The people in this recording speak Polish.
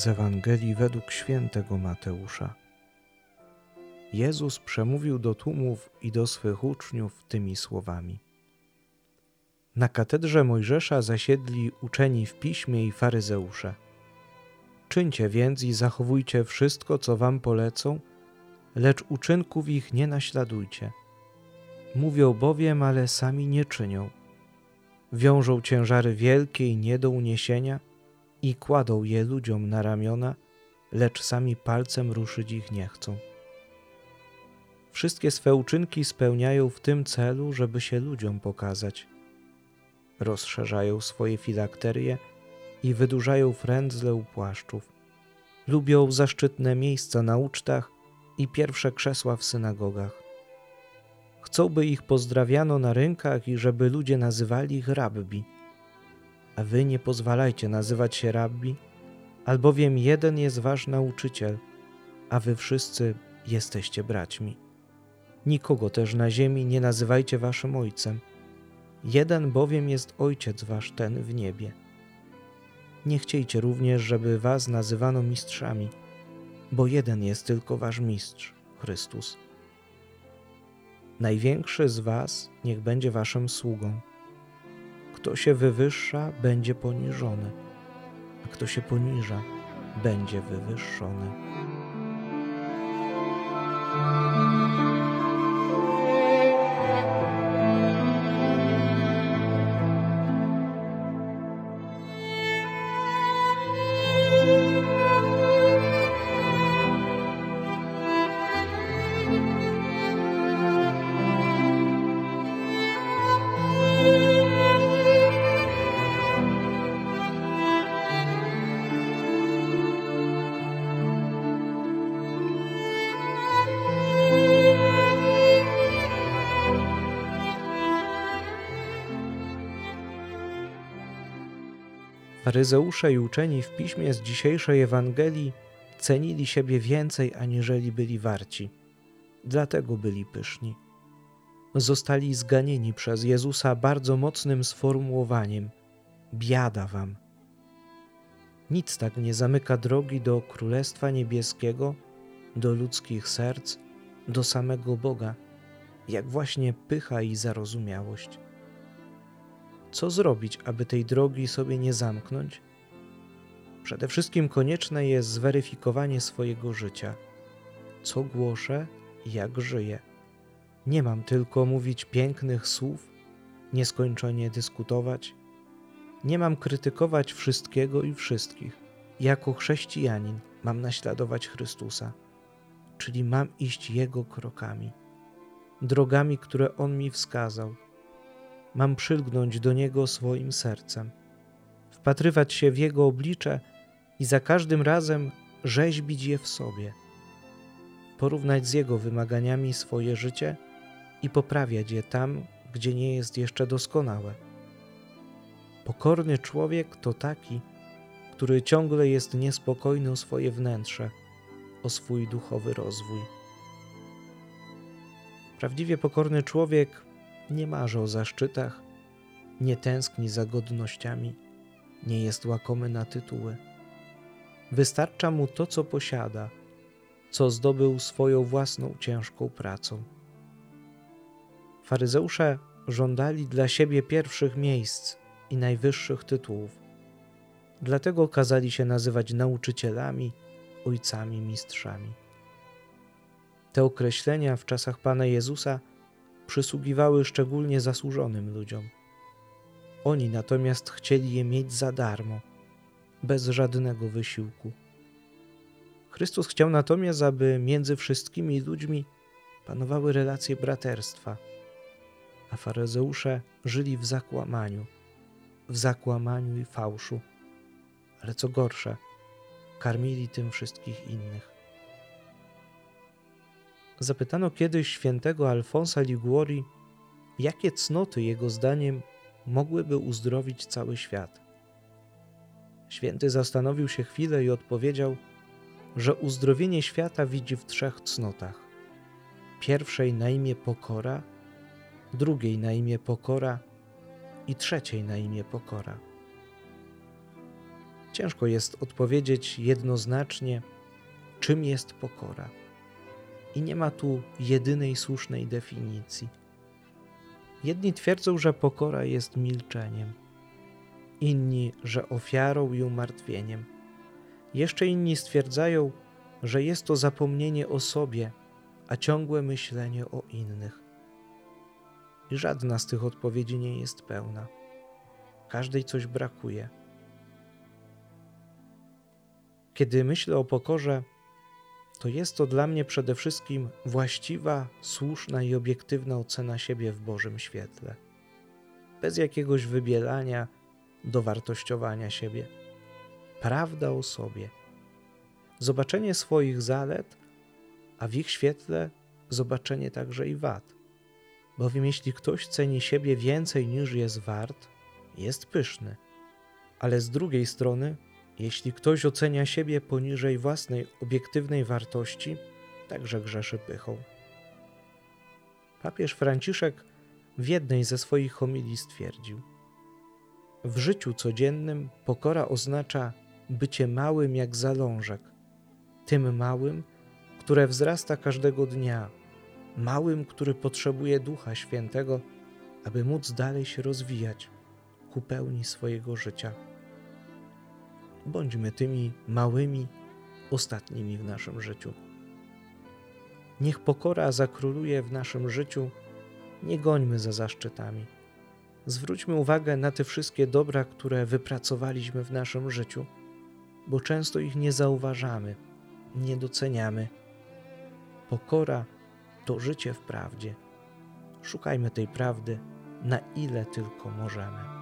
z Ewangelii według świętego Mateusza. Jezus przemówił do tłumów i do swych uczniów tymi słowami. Na katedrze Mojżesza zasiedli uczeni w piśmie i faryzeusze. Czyńcie więc i zachowujcie wszystko, co wam polecą, lecz uczynków ich nie naśladujcie. Mówią bowiem, ale sami nie czynią. Wiążą ciężary wielkie i nie do uniesienia i kładą je ludziom na ramiona, lecz sami palcem ruszyć ich nie chcą. Wszystkie swe uczynki spełniają w tym celu, żeby się ludziom pokazać. Rozszerzają swoje filakterie i wydłużają frędzle u płaszczów. Lubią zaszczytne miejsca na ucztach i pierwsze krzesła w synagogach. Chcą, by ich pozdrawiano na rynkach i żeby ludzie nazywali ich rabbi. A wy nie pozwalajcie nazywać się rabbi, albowiem jeden jest wasz nauczyciel, a wy wszyscy jesteście braćmi. Nikogo też na ziemi nie nazywajcie waszym ojcem. Jeden bowiem jest ojciec wasz, ten w niebie. Nie chciejcie również, żeby was nazywano mistrzami, bo jeden jest tylko wasz mistrz, Chrystus. Największy z was niech będzie waszym sługą. Kto się wywyższa, będzie poniżony, a kto się poniża, będzie wywyższony. Faryzeusze i uczeni w piśmie z dzisiejszej Ewangelii cenili siebie więcej, aniżeli byli warci. Dlatego byli pyszni. Zostali zganieni przez Jezusa bardzo mocnym sformułowaniem: Biada wam. Nic tak nie zamyka drogi do Królestwa Niebieskiego, do ludzkich serc, do samego Boga, jak właśnie pycha i zarozumiałość. Co zrobić, aby tej drogi sobie nie zamknąć? Przede wszystkim konieczne jest zweryfikowanie swojego życia. Co głoszę, jak żyję. Nie mam tylko mówić pięknych słów, nieskończenie dyskutować. Nie mam krytykować wszystkiego i wszystkich. Jako chrześcijanin mam naśladować Chrystusa, czyli mam iść Jego krokami, drogami, które On mi wskazał mam przylgnąć do Niego swoim sercem, wpatrywać się w Jego oblicze i za każdym razem rzeźbić je w sobie, porównać z Jego wymaganiami swoje życie i poprawiać je tam, gdzie nie jest jeszcze doskonałe. Pokorny człowiek to taki, który ciągle jest niespokojny o swoje wnętrze, o swój duchowy rozwój. Prawdziwie pokorny człowiek nie marzy o zaszczytach, nie tęskni za godnościami, nie jest łakomy na tytuły. Wystarcza mu to, co posiada, co zdobył swoją własną ciężką pracą. Faryzeusze żądali dla siebie pierwszych miejsc i najwyższych tytułów. Dlatego kazali się nazywać nauczycielami, ojcami, mistrzami. Te określenia w czasach Pana Jezusa przysługiwały szczególnie zasłużonym ludziom. Oni natomiast chcieli je mieć za darmo, bez żadnego wysiłku. Chrystus chciał natomiast, aby między wszystkimi ludźmi panowały relacje braterstwa, a faryzeusze żyli w zakłamaniu, w zakłamaniu i fałszu, ale co gorsze, karmili tym wszystkich innych. Zapytano kiedyś świętego Alfonsa Liguori, jakie cnoty jego zdaniem mogłyby uzdrowić cały świat. Święty zastanowił się chwilę i odpowiedział, że uzdrowienie świata widzi w trzech cnotach. Pierwszej na imię pokora, drugiej na imię pokora i trzeciej na imię pokora. Ciężko jest odpowiedzieć jednoznacznie, czym jest pokora. I nie ma tu jedynej słusznej definicji. Jedni twierdzą, że pokora jest milczeniem, inni, że ofiarą i umartwieniem. Jeszcze inni stwierdzają, że jest to zapomnienie o sobie, a ciągłe myślenie o innych. I żadna z tych odpowiedzi nie jest pełna. Każdej coś brakuje. Kiedy myślę o pokorze, to jest to dla mnie przede wszystkim właściwa, słuszna i obiektywna ocena siebie w Bożym świetle, bez jakiegoś wybielania, dowartościowania siebie. Prawda o sobie, zobaczenie swoich zalet, a w ich świetle zobaczenie także i wad. Bowiem jeśli ktoś ceni siebie więcej niż jest wart, jest pyszny, ale z drugiej strony jeśli ktoś ocenia siebie poniżej własnej obiektywnej wartości, także grzeszy pychą. Papież Franciszek w jednej ze swoich homilii stwierdził: W życiu codziennym pokora oznacza bycie małym jak zalążek, tym małym, które wzrasta każdego dnia, małym, który potrzebuje Ducha Świętego, aby móc dalej się rozwijać ku pełni swojego życia bądźmy tymi małymi, ostatnimi w naszym życiu. Niech pokora zakróluje w naszym życiu, nie gońmy za zaszczytami. Zwróćmy uwagę na te wszystkie dobra, które wypracowaliśmy w naszym życiu, bo często ich nie zauważamy, nie doceniamy. Pokora to życie w prawdzie. Szukajmy tej prawdy, na ile tylko możemy.